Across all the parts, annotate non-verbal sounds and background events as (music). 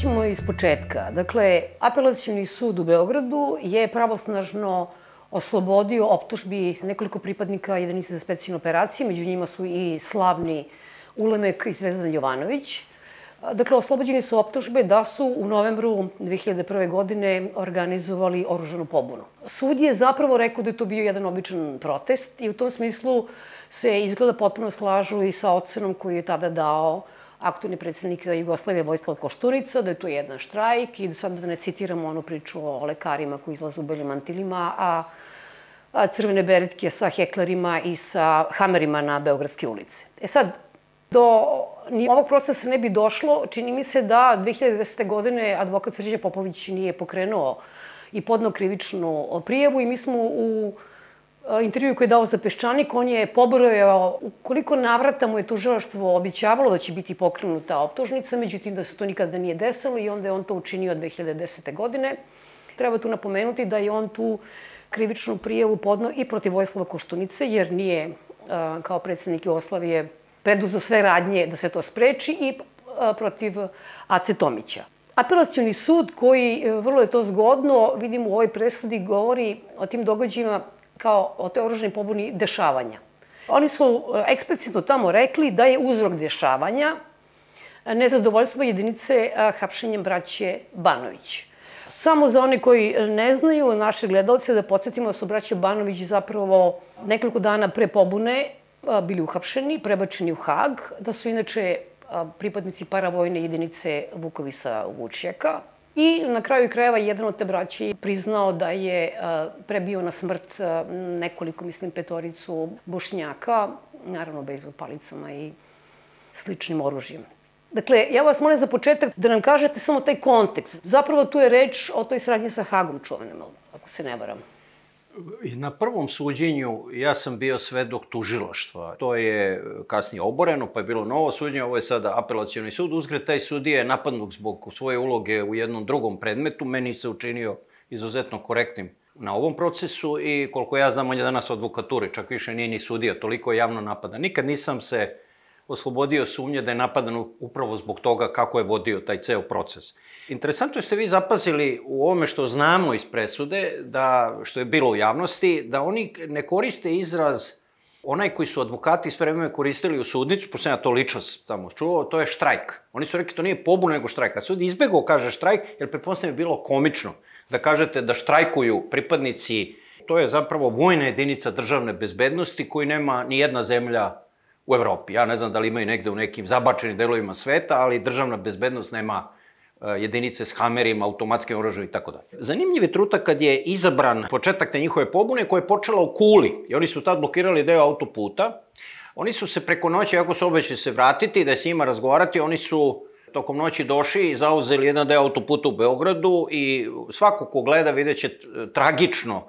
Ovako, krenut ćemo iz početka. Dakle, apelacijni sud u Beogradu je pravosnažno oslobodio optužbi nekoliko pripadnika jedinice za specijalne operacije, među njima su i slavni Ulemek i Zvezdan Jovanović. Dakle, oslobođeni su optužbe da su u novembru 2001. godine organizovali oružanu pobunu. Sud je zapravo rekao da je to bio jedan običan protest i u tom smislu se izgleda potpuno slažu i sa ocenom koju je tada dao aktualni predsednik Jugoslavije Vojslav Koštunica, da je to jedan štrajk i sad da ne citiramo onu priču o lekarima koji izlazu u belim mantilima, a, crvene beretke sa heklerima i sa hamerima na Beogradske ulice. E sad, do ni ovog procesa ne bi došlo, čini mi se da 2010. godine advokat Srđe Popović nije pokrenuo i podnao krivičnu prijevu i mi smo u intervju koji je dao za Peščanik, on je pobrojao koliko navrata mu je tužilaštvo obićavalo da će biti pokrenuta optužnica, međutim da se to nikada nije desilo i onda je on to učinio 2010. godine. Treba tu napomenuti da je on tu krivičnu prijevu podno i protiv Vojislava Koštunice, jer nije kao predsednik Jugoslavije preduzo sve radnje da se to spreči i protiv Ace Tomića. Apelacioni sud koji, e, vrlo je to zgodno, vidimo u ovoj presudi, govori o tim događajima kao o toj oružnoj pobuni dešavanja. Oni su e, eksplicitno tamo rekli da je uzrok dešavanja nezadovoljstvo jedinice hapšenjem braće Banović. Samo za one koji ne znaju, naše gledalce, da podsjetimo da su braće Banović zapravo nekoliko dana pre pobune bili uhapšeni, prebačeni u Hag, da su inače pripadnici paravojne jedinice Vukovisa Vučjaka, I na kraju krajeva jedan od te braće priznao da je prebio na smrt nekoliko, mislim, petoricu bošnjaka, naravno bejzbol palicama i sličnim oružjem. Dakle, ja vas molim za početak da nam kažete samo taj kontekst. Zapravo tu je reč o toj sradnji sa Hagom čuvenim, ako se ne varam. Na prvom suđenju ja sam bio svedok tužilaštva. To je kasnije oboreno, pa je bilo novo suđenje, ovo je sada apelacioni sud. Uzgred taj sudija je napadnut zbog svoje uloge u jednom drugom predmetu. Meni se učinio izuzetno korektnim na ovom procesu i koliko ja znam, on je danas u advokaturi, čak više nije ni sudija, toliko javno napada. Nikad nisam se oslobodio sumnje da je napadan upravo zbog toga kako je vodio taj ceo proces. Interesantno ste vi zapazili u ovome što znamo iz presude, da, što je bilo u javnosti, da oni ne koriste izraz onaj koji su advokati sve vreme koristili u sudnicu, pošto ja to lično tamo čuo, to je štrajk. Oni su rekli to nije pobuna nego štrajk. A sud izbegao kaže štrajk, jer pretpostavljamo bilo komično da kažete da štrajkuju pripadnici, to je zapravo vojna jedinica državne bezbednosti koju nema ni jedna zemlja u Evropi. Ja ne znam da li imaju negde u nekim zabačenim delovima sveta, ali državna bezbednost nema e, jedinice s hamerima, automatskim oružjem i tako dalje. Zanimljiv je trutak kad je izabran početak te njihove pobune koja je počela u Kuli i oni su tad blokirali deo autoputa. Oni su se preko noći, ako su obećali se vratiti, da je s njima razgovarati, oni su tokom noći došli i zauzeli jedan deo autoputa u Beogradu i svako ko gleda videće tragično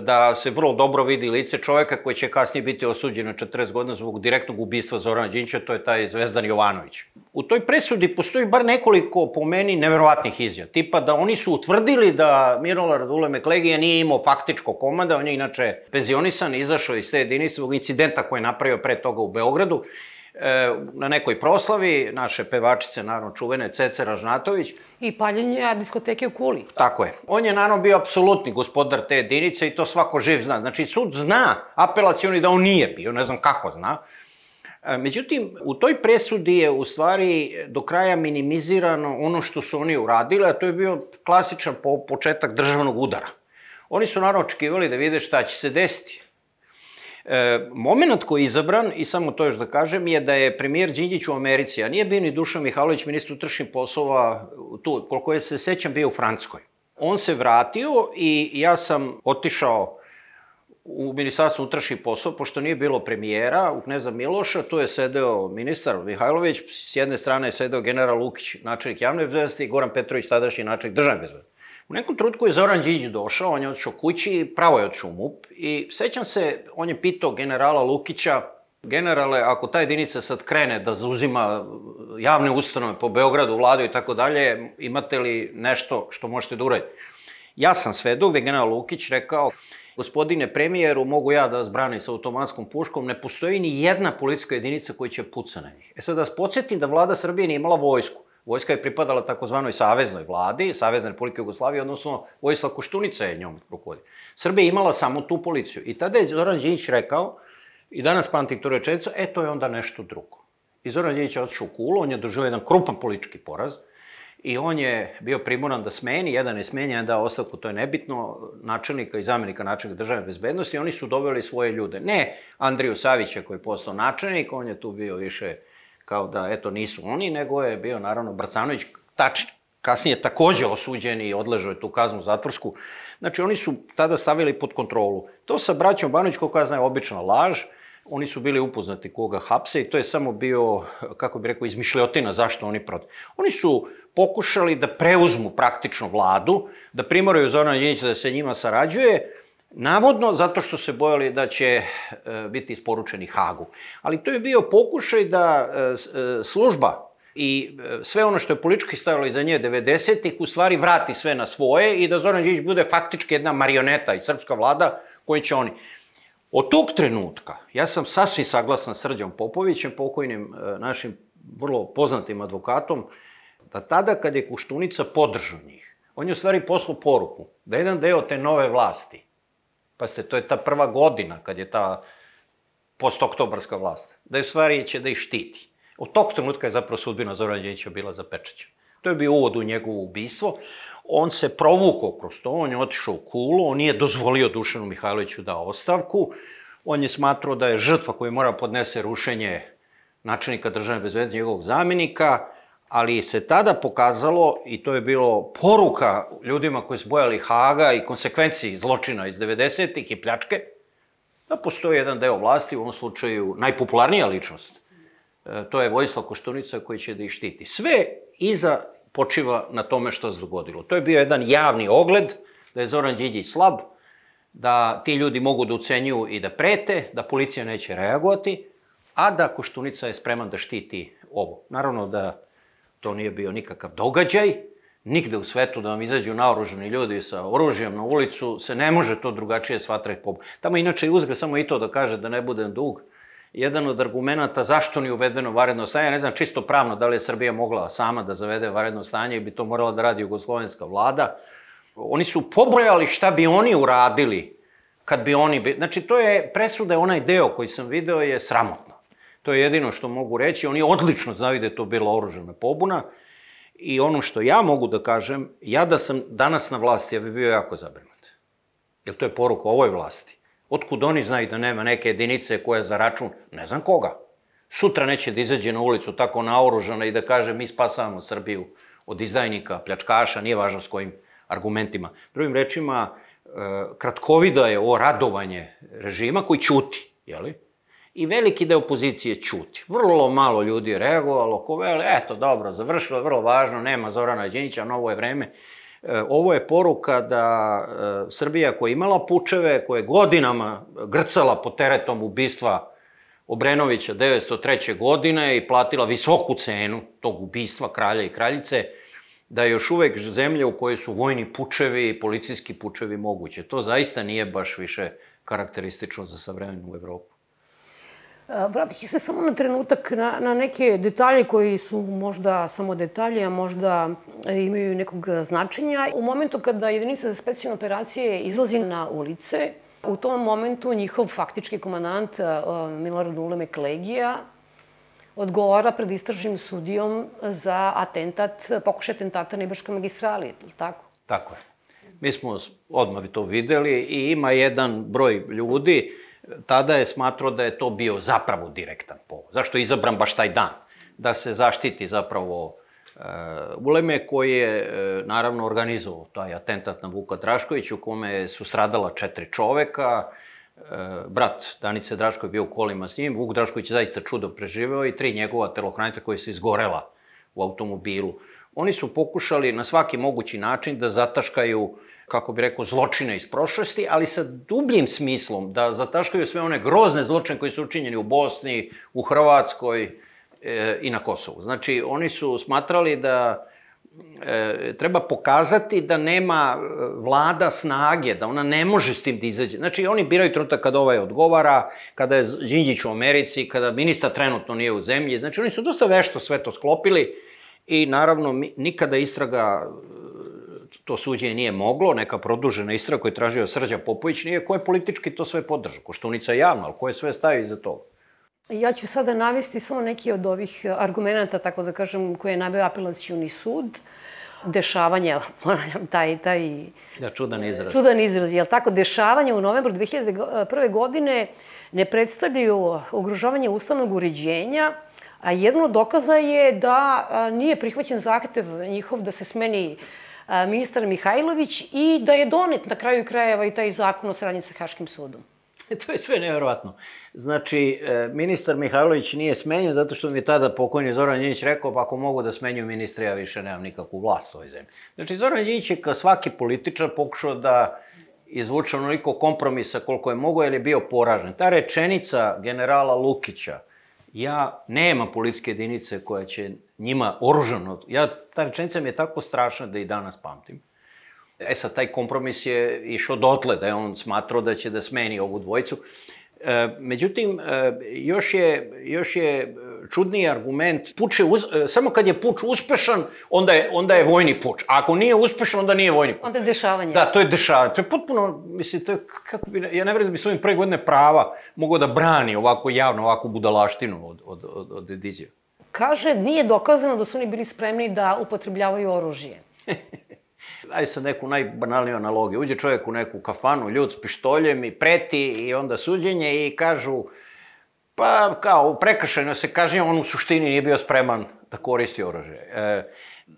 da se vrlo dobro vidi lice čoveka koji će kasnije biti osuđen na 40 godina zbog direktnog ubistva Zorana Đinća, to je taj Zvezdan Jovanović. U toj presudi postoji bar nekoliko, po meni, neverovatnih izjava. Tipa da oni su utvrdili da Mirola Radule Meklegija nije imao faktičko komanda, on je inače penzionisan, izašao iz te jedinice zbog incidenta koje je napravio pre toga u Beogradu e, na nekoj proslavi, naše pevačice, naravno čuvene, Cece Ražnatović. I paljenje diskoteke u Kuli. Tako je. On je naravno bio apsolutni gospodar te jedinice i to svako živ zna. Znači, sud zna apelacioni da on nije bio, ne znam kako zna. E, međutim, u toj presudi je u stvari do kraja minimizirano ono što su oni uradili, a to je bio klasičan po početak državnog udara. Oni su naravno očekivali da vide šta će se desiti. E, moment koji je izabran, i samo to još da kažem, je da je premijer Đinđić u Americi, a nije bio ni Dušan Mihajlović, ministar utršnjih poslova, tu, koliko je se sećam, bio u Francuskoj. On se vratio i ja sam otišao u Ministarstvu utrašnjih poslova, pošto nije bilo premijera, u Kneza Miloša, tu je sedeo ministar Mihajlović, s jedne strane je sedeo general Lukić, načelnik javne bezbednosti, i Goran Petrović, tadašnji načelnik državne bezbednosti. U nekom trutku je Zoran Đinđić došao, on je otišao kući, pravo je otišao u MUP i sećam se, on je pitao generala Lukića, generale, ako ta jedinica sad krene da zauzima javne ustanove po Beogradu, vladu i tako dalje, imate li nešto što možete da uradite? Ja sam svedok da je general Lukić rekao, gospodine premijeru, mogu ja da vas branim sa automatskom puškom, ne postoji ni jedna policijska jedinica koja će puca na njih. E sad da vas podsjetim da vlada Srbije nije imala vojsku. Vojska je pripadala takozvanoj saveznoj vladi, Savezne republike Jugoslavije, odnosno Vojislav Koštunica je njom rukovodio. Srbija je imala samo tu policiju. I tada je Zoran Đinjić rekao, i danas pamtim tu rečenicu, e, to je onda nešto drugo. I Zoran Đinjić je otišao u Kulu, on je doživio jedan krupan politički poraz, i on je bio primoran da smeni, jedan je smenjen, da ostavku, to je nebitno, načelnika i zamenika načelnika državne bezbednosti, oni su doveli svoje ljude. Ne Andriju Savića koji je postao načelnik, on je tu bio više kao da, eto, nisu oni, nego je bio, naravno, Brcanović, tač, kasnije takođe osuđen i odležao je tu kaznu zatvorsku. Znači, oni su tada stavili pod kontrolu. To sa braćom Banović, kao kazna je obična laž, oni su bili upoznati koga hapse i to je samo bio, kako bi rekao, izmišljotina zašto oni protiv. Oni su pokušali da preuzmu praktično vladu, da primoraju Zorana Đinjića da se njima sarađuje, navodno zato što se bojali da će e, biti isporučeni Hagu. Ali to je bio pokušaj da e, e služba i sve ono što je politički stajalo iza nje 90-ih u stvari vrati sve na svoje i da Zoran Đinjić bude faktički jedna marioneta i srpska vlada koju će oni. Od tog trenutka, ja sam sasvim saglasan s Srđom Popovićem, pokojnim našim vrlo poznatim advokatom, da tada kad je Kuštunica podržao njih, on je u stvari poslao poruku da jedan deo te nove vlasti, pa ste, to je ta prva godina kad je ta postoktobarska vlast, da je u stvari će da ih štiti. Od tog trenutka je zapravo sudbina Zorana Đinjića bila zapečećena. To je bio uvod u njegovo ubistvo. On se provukao kroz to, on je otišao u Kulu, on nije dozvolio Dušanu Mihajloviću da ostavku, on je smatrao da je žrtva koja mora podnese rušenje načelnika državne bezbednosti njegovog zamenika, ali se tada pokazalo, i to je bilo poruka ljudima koji su bojali Haga i konsekvenciji zločina iz 90-ih i pljačke, da postoji jedan deo vlasti, u ovom slučaju najpopularnija ličnost. E, to je Vojislav Koštunica koji će da ih štiti. Sve iza počiva na tome što se dogodilo. To je bio jedan javni ogled, da je Zoran Đinđić slab, da ti ljudi mogu da ucenjuju i da prete, da policija neće reagovati, a da Koštunica je spreman da štiti ovo. Naravno da to nije bio nikakav događaj, nigde u svetu da vam izađu naoruženi ljudi sa oružjem na ulicu, se ne može to drugačije shvatati. Tamo inače i uzgre samo i to da kaže da ne budem dug, jedan od argumenta zašto ni uvedeno varedno stanje, ne znam čisto pravno da li je Srbija mogla sama da zavede varedno stanje i bi to morala da radi jugoslovenska vlada. Oni su pobrojali šta bi oni uradili kad bi oni... Znači, to je presuda, onaj deo koji sam video je sramotno. To je jedino što mogu reći. Oni odlično znaju da je to bila oružena pobuna. I ono što ja mogu da kažem, ja da sam danas na vlasti, ja bih bio jako zabrinut. Jer to je poruka ovoj vlasti. Otkud oni znaju da nema neke jedinice koja za račun, ne znam koga. Sutra neće da izađe na ulicu tako naoružana i da kaže mi spasavamo Srbiju od izdajnika, pljačkaša, nije važno s kojim argumentima. Drugim rečima, e, kratkovida je ovo radovanje režima koji ćuti, jeli? I veliki deo opozicije ćuti. Vrlo malo ljudi je reagovalo, ko veli, eto, dobro, završilo je vrlo važno, nema Zorana Đinića, novo je vreme. E, ovo je poruka da e, Srbija koja je imala pučeve, koja je godinama grcala pod teretom ubistva Obrenovića 903. godine i platila visoku cenu tog ubistva kralja i kraljice, da je još uvek zemlja u kojoj su vojni pučevi i policijski pučevi moguće. To zaista nije baš više karakteristično za savremenu Evropu. Vratit ću se samo na trenutak na, na neke detalje koji su možda samo detalje, a možda e, imaju nekog značenja. U momentu kada jedinica za specijalne operacije izlazi na ulice, u tom momentu njihov faktički komandant e, Milorad Uleme Klegija odgovara pred istražnim sudijom za atentat, pokušaj atentata na Ibaškoj magistrali, tako? Tako je. Mi smo odmah to videli i ima jedan broj ljudi tada je smatrao da je to bio zapravo direktan povod. Zašto je izabran baš taj dan? Da se zaštiti zapravo uh, Uleme koji je uh, naravno organizovao taj atentat na Vuka Draškovića u kome su stradala četiri čoveka, uh, brat Danice Drašković bio u kolima s njim, Vuk Drašković je zaista čudo preživeo i tri njegova telohranitelja koji se izgorela u automobilu. Oni su pokušali na svaki mogući način da zataškaju kako bi rekao, zločine iz prošlosti, ali sa dubljim smislom da zataškaju sve one grozne zločine koji su učinjeni u Bosni, u Hrvatskoj e, i na Kosovu. Znači, oni su smatrali da e, treba pokazati da nema e, vlada snage, da ona ne može s tim da izađe. Znači, oni biraju trenutak kada ovaj odgovara, kada je Đinđić u Americi, kada ministar trenutno nije u zemlji. Znači, oni su dosta vešto sve to sklopili I naravno, nikada istraga to suđenje nije moglo, neka produžena istraga koju je tražio Srđa Popović, nije ko je politički to sve podržao. Koštunica je javna, ali ko je sve stavio iza toga? Ja ću sada navesti samo neki od ovih argumenta, tako da kažem, koje je naveo apelacijuni sud. Dešavanje, ponavljam, taj, taj... Da, čudan izraz. Čudan izraz, jel tako? Dešavanje u novembru 2001. godine ne predstavljaju ugrožavanje ustavnog uređenja, a jedno od dokaza je da nije prihvaćen zahtev njihov da se smeni ministar Mihajlović i da je donet na kraju krajeva i taj zakon o saradnji sa Haškim sudom. (laughs) to je sve nevjerovatno. Znači, e, ministar Mihajlović nije smenjen zato što mi je tada pokojni Zoran Đinjić rekao, pa ako mogu da smenju ministre, ja više nemam nikakvu vlast u ovoj zemlji. Znači, Zoran Đinjić je kao svaki političar pokušao da izvuče onoliko kompromisa koliko je mogo, jer je bio poražen. Ta rečenica generala Lukića, ja nema policijske jedinice koja će njima oružano, ja, ta rečenica mi je tako strašna da i danas pamtim. E sad, taj kompromis je išao dotle, da je on smatrao da će da smeni ovu dvojicu. E, međutim, e, još, je, još je čudniji argument, puč je uz, e, samo kad je puč uspešan, onda je, onda je vojni puč. A ako nije uspešan, onda nije vojni puč. Onda je dešavanje. Da, to je dešavanje. To je potpuno, mislim, to je, kako bi, ja ne vredim da bi svojim prve godine prava mogao da brani ovako javno, ovako budalaštinu od, od, od, od Edizija. Kaže, nije dokazano da su oni bili spremni da upotrebljavaju oružje. (laughs) Ajde sad neku najbanalniju analogiju. Uđe čovjek u neku kafanu, ljud s pištoljem i preti i onda suđenje i kažu pa kao prekršajno se kaže, on u suštini nije bio spreman da koristi oružje. E,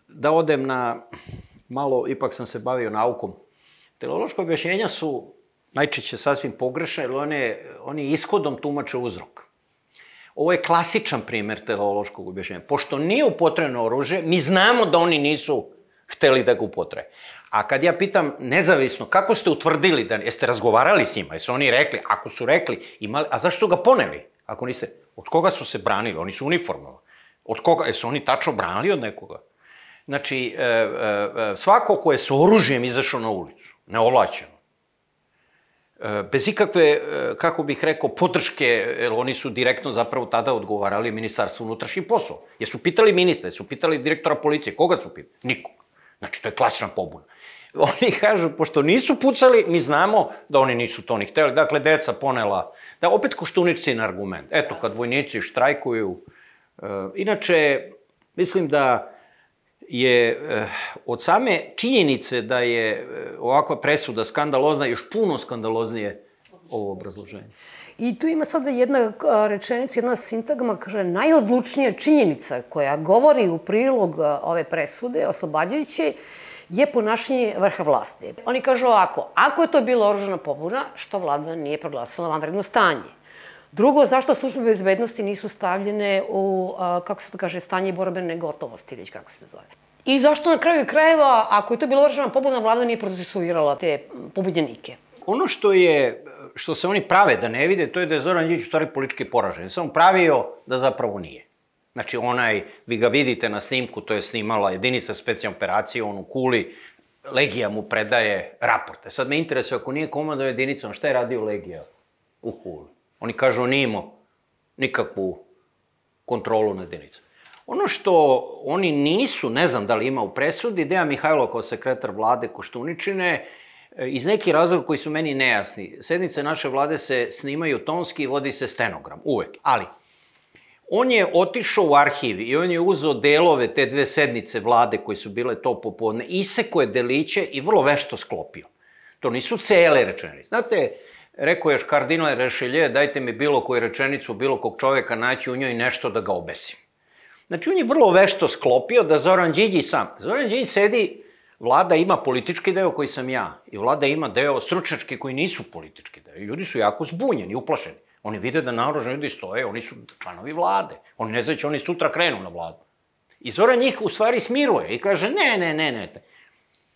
da odem na, malo, ipak sam se bavio naukom. Teleološka objašnjenja su najčešće sasvim pogrešne, jer one, oni ishodom tumače uzrok. Ovo je klasičan primer teleološkog objašnjenja. Pošto nije upotrebno oružje, mi znamo da oni nisu hteli da ga upotre. A kad ja pitam nezavisno, kako ste utvrdili da, jeste razgovarali s njima, jesu oni rekli, ako su rekli, imali, a zašto ga poneli? Ako niste, od koga su se branili? Oni su uniformno. Od koga, jesu oni tačno branili od nekoga? Znači, e, e, e svako ko je sa oružjem izašao na ulicu, neovlaćeno, e, bez ikakve, e, kako bih rekao, podrške, jer oni su direktno zapravo tada odgovarali ministarstvu unutrašnjih poslova. Jesu pitali ministra, jesu pitali direktora policije, koga su pitali? Nikog. Znači, to je klasična pobuna. (laughs) Oni kažu, pošto nisu pucali, mi znamo da oni nisu to ni hteli. Dakle, deca ponela, da opet koštunici na argument. Eto, kad vojnici štrajkuju. E, inače, mislim da je e, od same činjenice da je e, ovakva presuda skandalozna, još puno skandaloznije ovo obrazloženje. I tu ima sada jedna rečenica, jedna sintagma, kaže, najodlučnija činjenica koja govori u prilog ove presude, oslobađajuće, je ponašanje vrha vlasti. Oni kažu ovako, ako je to bila oružana pobuna, što vlada nije proglasila vanredno stanje? Drugo, zašto službe bezbednosti nisu stavljene u, kako se to kaže, stanje borbene gotovosti, ili kako se to zove? I zašto na kraju krajeva, ako je to bila oružana pobuna, vlada nije procesuirala te pobunjenike? Ono što je što se oni prave da ne vide, to je da je Zoran Đinđić u stvari politički poražen. Samo pravio da zapravo nije. Znači, onaj, vi ga vidite na snimku, to je snimala jedinica specijalne operacije, on u kuli, Legija mu predaje raporte. Sad me interesuje, ako nije komando jedinicom, šta je radio Legija u kuli? Oni kažu, imao nikakvu kontrolu nad jedinicom. Ono što oni nisu, ne znam da li ima u presudi, Dejan Mihajlo kao sekretar vlade Koštuničine E, iz nekih razloga koji su meni nejasni. Sednice naše vlade se snimaju tonski i vodi se stenogram, uvek. Ali, on je otišao u arhiv i on je uzeo delove te dve sednice vlade koje su bile to popodne, iseko je deliće i vrlo vešto sklopio. To nisu cele rečenice. Znate, rekao je kardinal Rešelje, dajte mi bilo koju rečenicu, bilo kog čoveka, naći u njoj nešto da ga obesim. Znači, on je vrlo vešto sklopio da Zoran Đinđić sam, Zoran Đinđić sedi Vlada ima politički deo koji sam ja i vlada ima deo stručnjački koji nisu politički deo. Ljudi su jako zbunjeni, uplašeni. Oni vide da naoružani ljudi stoje, oni su članovi vlade. Oni ne znaju da oni sutra krenu na vladu. I Zora njih u stvari smiruje i kaže ne, ne, ne, ne.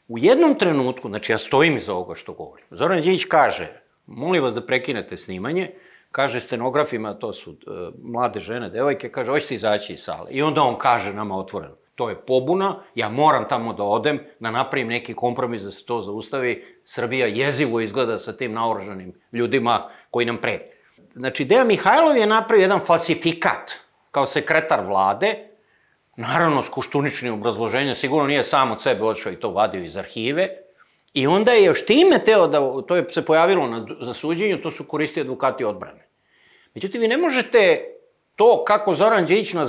U jednom trenutku, znači ja stojim iza ovoga što govorim, Zoran Đinjić kaže, molim vas da prekinete snimanje, kaže stenografima, to su uh, mlade žene, devojke, kaže, hoćete izaći iz sale. I onda on kaže nama otvoreno, to je pobuna, ja moram tamo da odem, da napravim neki kompromis da se to zaustavi. Srbija jezivo izgleda sa tim naoružanim ljudima koji nam preti. Znači, Deja Mihajlov je napravio jedan falsifikat kao sekretar vlade, naravno s kuštuničnim sigurno nije sam od sebe odšao i to vadio iz arhive, i onda je još time teo da, to je se pojavilo na, za suđenju, to su koristi advokati odbrane. Međutim, vi ne možete to kako Zoran Đejić na,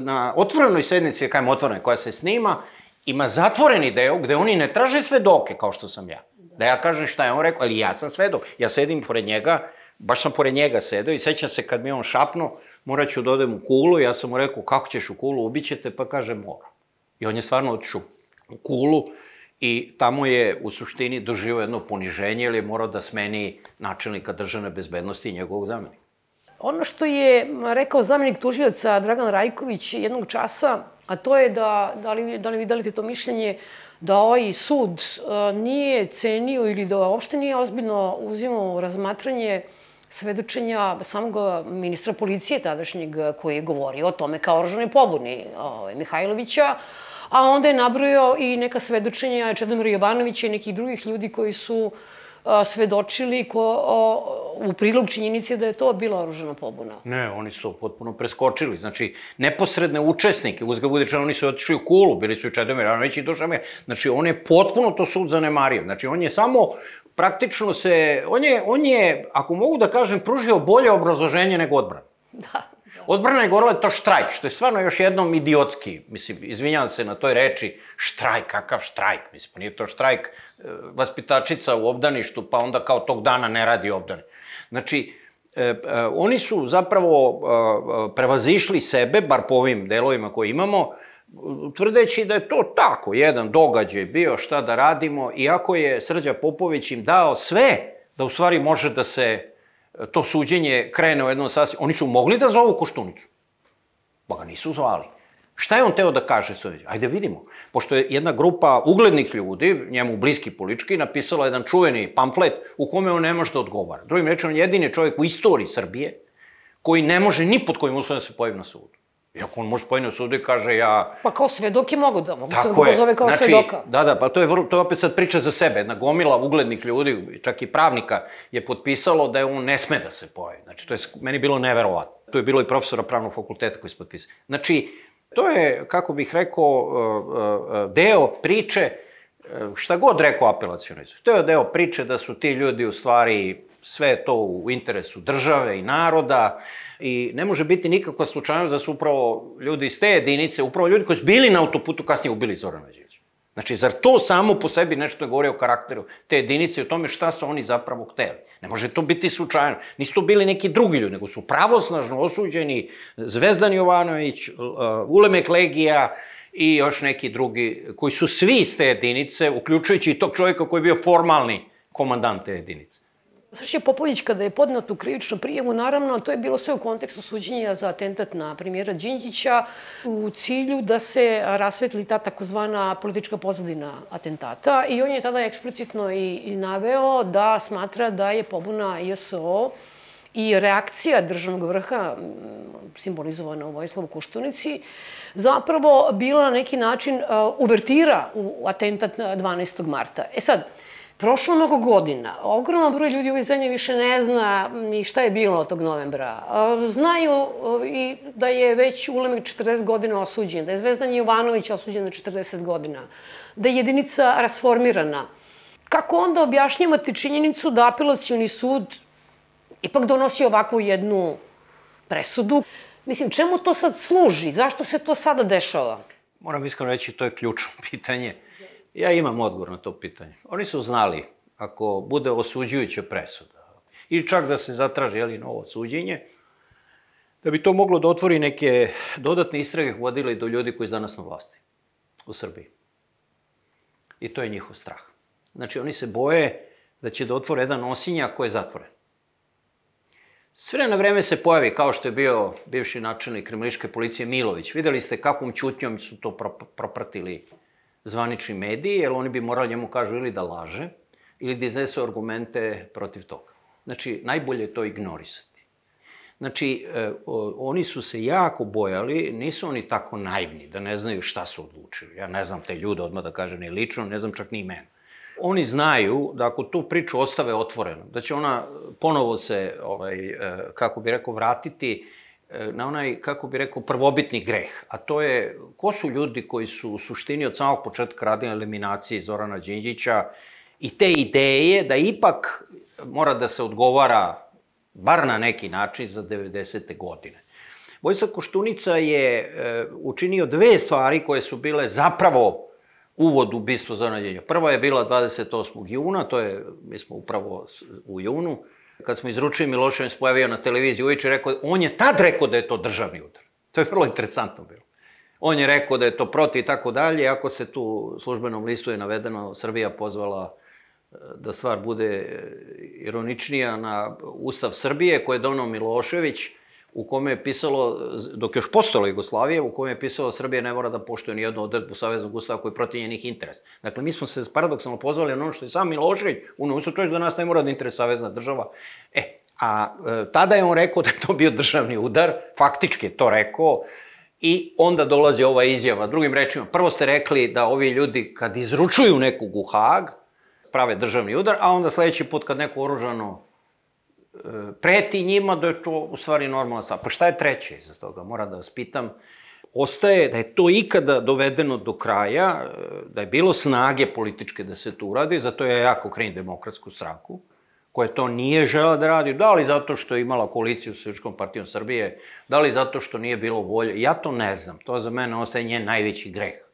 na otvorenoj sednici, kajem otvorenoj, koja se snima, ima zatvoreni deo gde oni ne traže svedoke, kao što sam ja. Da ja kažem šta je on rekao, ali ja sam svedok. Ja sedim pored njega, baš sam pored njega sedeo i sećam se kad mi on šapno, morat ću da odem u kulu, ja sam mu rekao, kako ćeš u kulu, ubićete, pa kaže, mora. I on je stvarno otišao u kulu i tamo je u suštini doživao jedno poniženje, jer je morao da smeni načelnika državne bezbednosti i njegovog zamenika. Ono što je rekao zamenik tužioca Dragan Rajković jednog časa, a to je da, da li, da li vi delite to mišljenje, da ovaj sud uh, nije cenio ili da uopšte nije ozbiljno uzimao razmatranje svedočenja samog ministra policije tadašnjeg koji je govorio o tome kao oržanoj pobuni ovaj, Mihajlovića, a onda je nabrojao i neka svedočenja Čedomira Jovanovića i nekih drugih ljudi koji su svedočili ko, o, u prilog činjenici da je to bila oružana pobuna. Ne, oni su to potpuno preskočili. Znači, neposredne učesnike, uzga bude čan, oni su otišli u kulu, bili su i Čedomir Jovanović i Dušan Znači, on je potpuno to sud zanemario. Znači, on je samo praktično se, on je, on je, ako mogu da kažem, pružio bolje obrazloženje nego odbran. Da. Odbrana je govorila to štrajk, što je stvarno još jednom idiotski. Mislim, izvinjam se na toj reči, štrajk, kakav štrajk? Mislim, pa nije to štrajk e, vaspitačica u obdaništu, pa onda kao tog dana ne radi obdani. Znači, e, e, oni su zapravo e, prevazišli sebe, bar po ovim delovima koje imamo, tvrdeći da je to tako, jedan događaj bio, šta da radimo, iako je Srđa Popović im dao sve da u stvari može da se to suđenje krene u jednom sasvim... Oni su mogli da zovu Koštunicu, pa ga nisu zvali. Šta je on teo da kaže sledeće? Ajde vidimo. Pošto je jedna grupa uglednih ljudi, njemu bliski politički, napisala jedan čuveni pamflet u kome on ne može da odgovara. Drugim rečima, on je jedini čovjek u istoriji Srbije koji ne može ni pod kojim uslovima da se pojavi na sudu. Iako on može spojiti u sudu i kaže ja... Pa kao svedok je mogu da, mogu se da pozove kao znači, svedoka. Da, da, pa to je, vrlo, to je opet sad priča za sebe. Jedna gomila uglednih ljudi, čak i pravnika, je potpisalo da je on ne sme da se pojavi. Znači, to je meni bilo neverovatno. To je bilo i profesora pravnog fakulteta koji se potpisao. Znači, to je, kako bih rekao, uh, uh, uh, deo priče, šta god rekao apelacionicu, to je deo priče da su ti ljudi u stvari sve to u interesu države i naroda, I ne može biti nikakva slučajnost da su upravo ljudi iz te jedinice, upravo ljudi koji su bili na autoputu, kasnije ubili Zorana Đeđića. Znači, zar to samo po sebi nešto ne govori o karakteru te jedinice i o tome šta su oni zapravo hteli? Ne može to biti slučajno. Nisu to bili neki drugi ljudi, nego su pravosnažno osuđeni Zvezdan Jovanović, uh, Ulemek Legija i još neki drugi, koji su svi iz te jedinice, uključujući i tog čovjeka koji je bio formalni komandant te jedinice. Srće Popović, kada je podnao tu krivičnu prijevu, naravno, to je bilo sve u kontekstu suđenja za atentat na premijera Đinđića u cilju da se rasvetli ta takozvana politička pozadina atentata i on je tada eksplicitno i, i naveo da smatra da je pobuna ISO i reakcija državnog vrha, simbolizovana u Vojislavu Kuštunici, zapravo bila na neki način uvertira u atentat 12. marta. E sad, Prošlo mnogo godina. Ogroman broj ljudi u ovoj zemlji više ne zna ni šta je bilo od tog novembra. Znaju i da je već Ulemek 40 godina osuđen, da je Zvezdan Jovanović osuđen na 40 godina, da je jedinica rasformirana. Kako onda objašnjavate činjenicu da apelacioni sud ipak donosi ovakvu jednu presudu? Mislim, čemu to sad služi? Zašto se to sada dešava? Moram iskreno reći, to je ključno (laughs) pitanje Ja imam odgovor na to pitanje. Oni su znali, ako bude osuđujuća presuda, ili čak da se zatraži jeli, novo suđenje, da bi to moglo da otvori neke dodatne istrage vodile do ljudi koji su danas na vlasti u Srbiji. I to je njihov strah. Znači, oni se boje da će da otvore jedan osinja koji je zatvoren. Sve na vreme se pojavi, kao što je bio bivši načelnik kriminalističke policije Milović. Videli ste kakvom čutnjom su to propratili zvanični mediji, jer oni bi morali njemu kažu ili da laže, ili da iznesu argumente protiv toga. Znači, najbolje je to ignorisati. Znači, e, oni su se jako bojali, nisu oni tako naivni da ne znaju šta su odlučili. Ja ne znam te ljude odmah da kažem ni lično, ne znam čak ni imena. Oni znaju da ako tu priču ostave otvoreno, da će ona ponovo se, ovaj, e, kako bi rekao, vratiti na onaj, kako bi rekao, prvobitni greh. A to je, ko su ljudi koji su u suštini od samog početka radili eliminacije Zorana Đinđića i te ideje da ipak mora da se odgovara bar na neki način za 90. godine. Vojislav Koštunica je e, učinio dve stvari koje su bile zapravo uvod u bistvo Zorana Đinđića. Prva je bila 28. juna, to je, mi smo upravo u junu, kad smo izručili Milošević pojavio na televiziji uveče rekao, on je tad rekao da je to državni udar. To je vrlo interesantno bilo. On je rekao da je to protiv i tako dalje, ako se tu službenom listu je navedeno, Srbija pozvala e, da stvar bude e, ironičnija na Ustav Srbije koje je donao Milošević, u kome je pisalo, dok još postala Jugoslavija, u kome je pisalo Srbija ne mora da poštuje ni jednu odredbu Saveznog ustava koji protiv njenih interesa. Dakle, mi smo se paradoksalno pozvali na ono što je sam Milošević u to je da nas ne mora da interes Savezna država. E, a e, tada je on rekao da je to bio državni udar, faktički je to rekao, I onda dolazi ova izjava. Drugim rečima, prvo ste rekli da ovi ljudi kad izručuju nekog u Hag, prave državni udar, a onda sledeći put kad neko oružano preti njima da je to u stvari normalna stvar. Pa šta je treće iza toga? Moram da vas pitam. Ostaje da je to ikada dovedeno do kraja, da je bilo snage političke da se to uradi, zato ja jako krenim demokratsku stranku, koja to nije žela da radi, da li zato što je imala koaliciju sa Srpskom partijom Srbije, da li zato što nije bilo volje, ja to ne znam, to za mene ostaje njen najveći greh.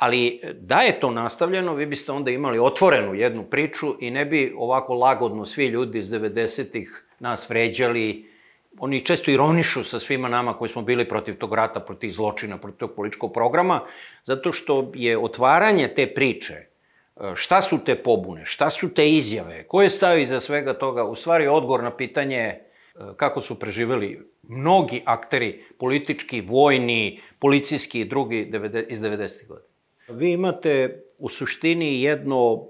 Ali da je to nastavljeno, vi biste onda imali otvorenu jednu priču i ne bi ovako lagodno svi ljudi iz 90-ih nas vređali. Oni često ironišu sa svima nama koji smo bili protiv tog rata, protiv zločina, protiv tog političkog programa, zato što je otvaranje te priče, e, šta su te pobune, šta su te izjave, ko je stavio iza svega toga, u stvari odgovor na pitanje e, kako su preživeli mnogi akteri, politički, vojni, policijski i drugi iz 90. godina. Vi imate u suštini jedno,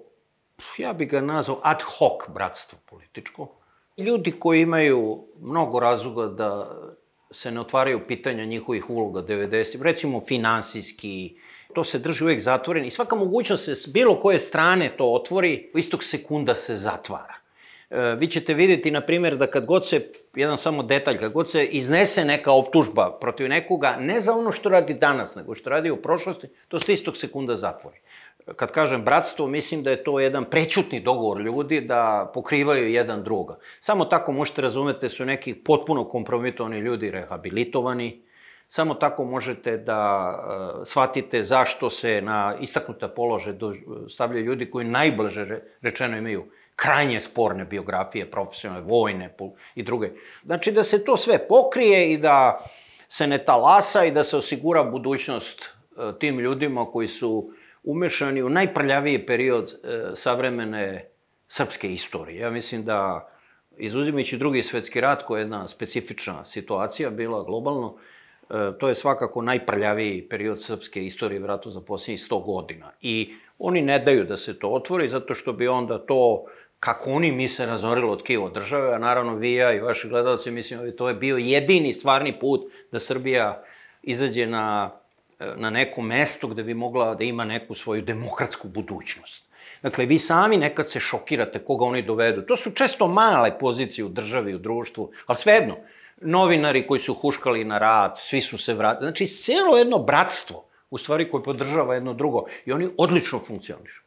ja bih ga nazvao ad hoc bratstvo političko. Ljudi koji imaju mnogo razloga da se ne otvaraju pitanja njihovih uloga 90. Recimo finansijski, to se drži uvek zatvoren i svaka mogućnost se s bilo koje strane to otvori, istog sekunda se zatvara. E, vi ćete videti, na primjer, da kad god se, jedan samo detalj, kad god se iznese neka optužba protiv nekoga, ne za ono što radi danas, nego što radi u prošlosti, to se istog sekunda zatvori. Kad kažem bratstvo, mislim da je to jedan prećutni dogovor ljudi da pokrivaju jedan druga. Samo tako možete razumete su neki potpuno kompromitovani ljudi rehabilitovani, samo tako možete da uh, shvatite zašto se na istaknuta polože stavljaju ljudi koji najbliže rečeno imaju krajnje sporne biografije, profesionalne, vojne i druge. Znači da se to sve pokrije i da se ne talasa i da se osigura budućnost e, tim ljudima koji su umešani u najprljaviji period e, savremene srpske istorije. Ja mislim da, izuzimajući drugi svetski rat, koja je jedna specifična situacija bila globalno, e, to je svakako najprljaviji period srpske istorije, vratu za posljednjih 100 godina. I oni ne daju da se to otvori, zato što bi onda to kako oni misle razorilo od Kijevo države, a naravno vi ja i vaši gledalci mislim to je bio jedini stvarni put da Srbija izađe na, na neko mesto gde bi mogla da ima neku svoju demokratsku budućnost. Dakle, vi sami nekad se šokirate koga oni dovedu. To su često male pozicije u državi, u društvu, ali svejedno, novinari koji su huškali na rad, svi su se vratili. Znači, cijelo jedno bratstvo, u stvari, koje podržava jedno drugo. I oni odlično funkcionišu.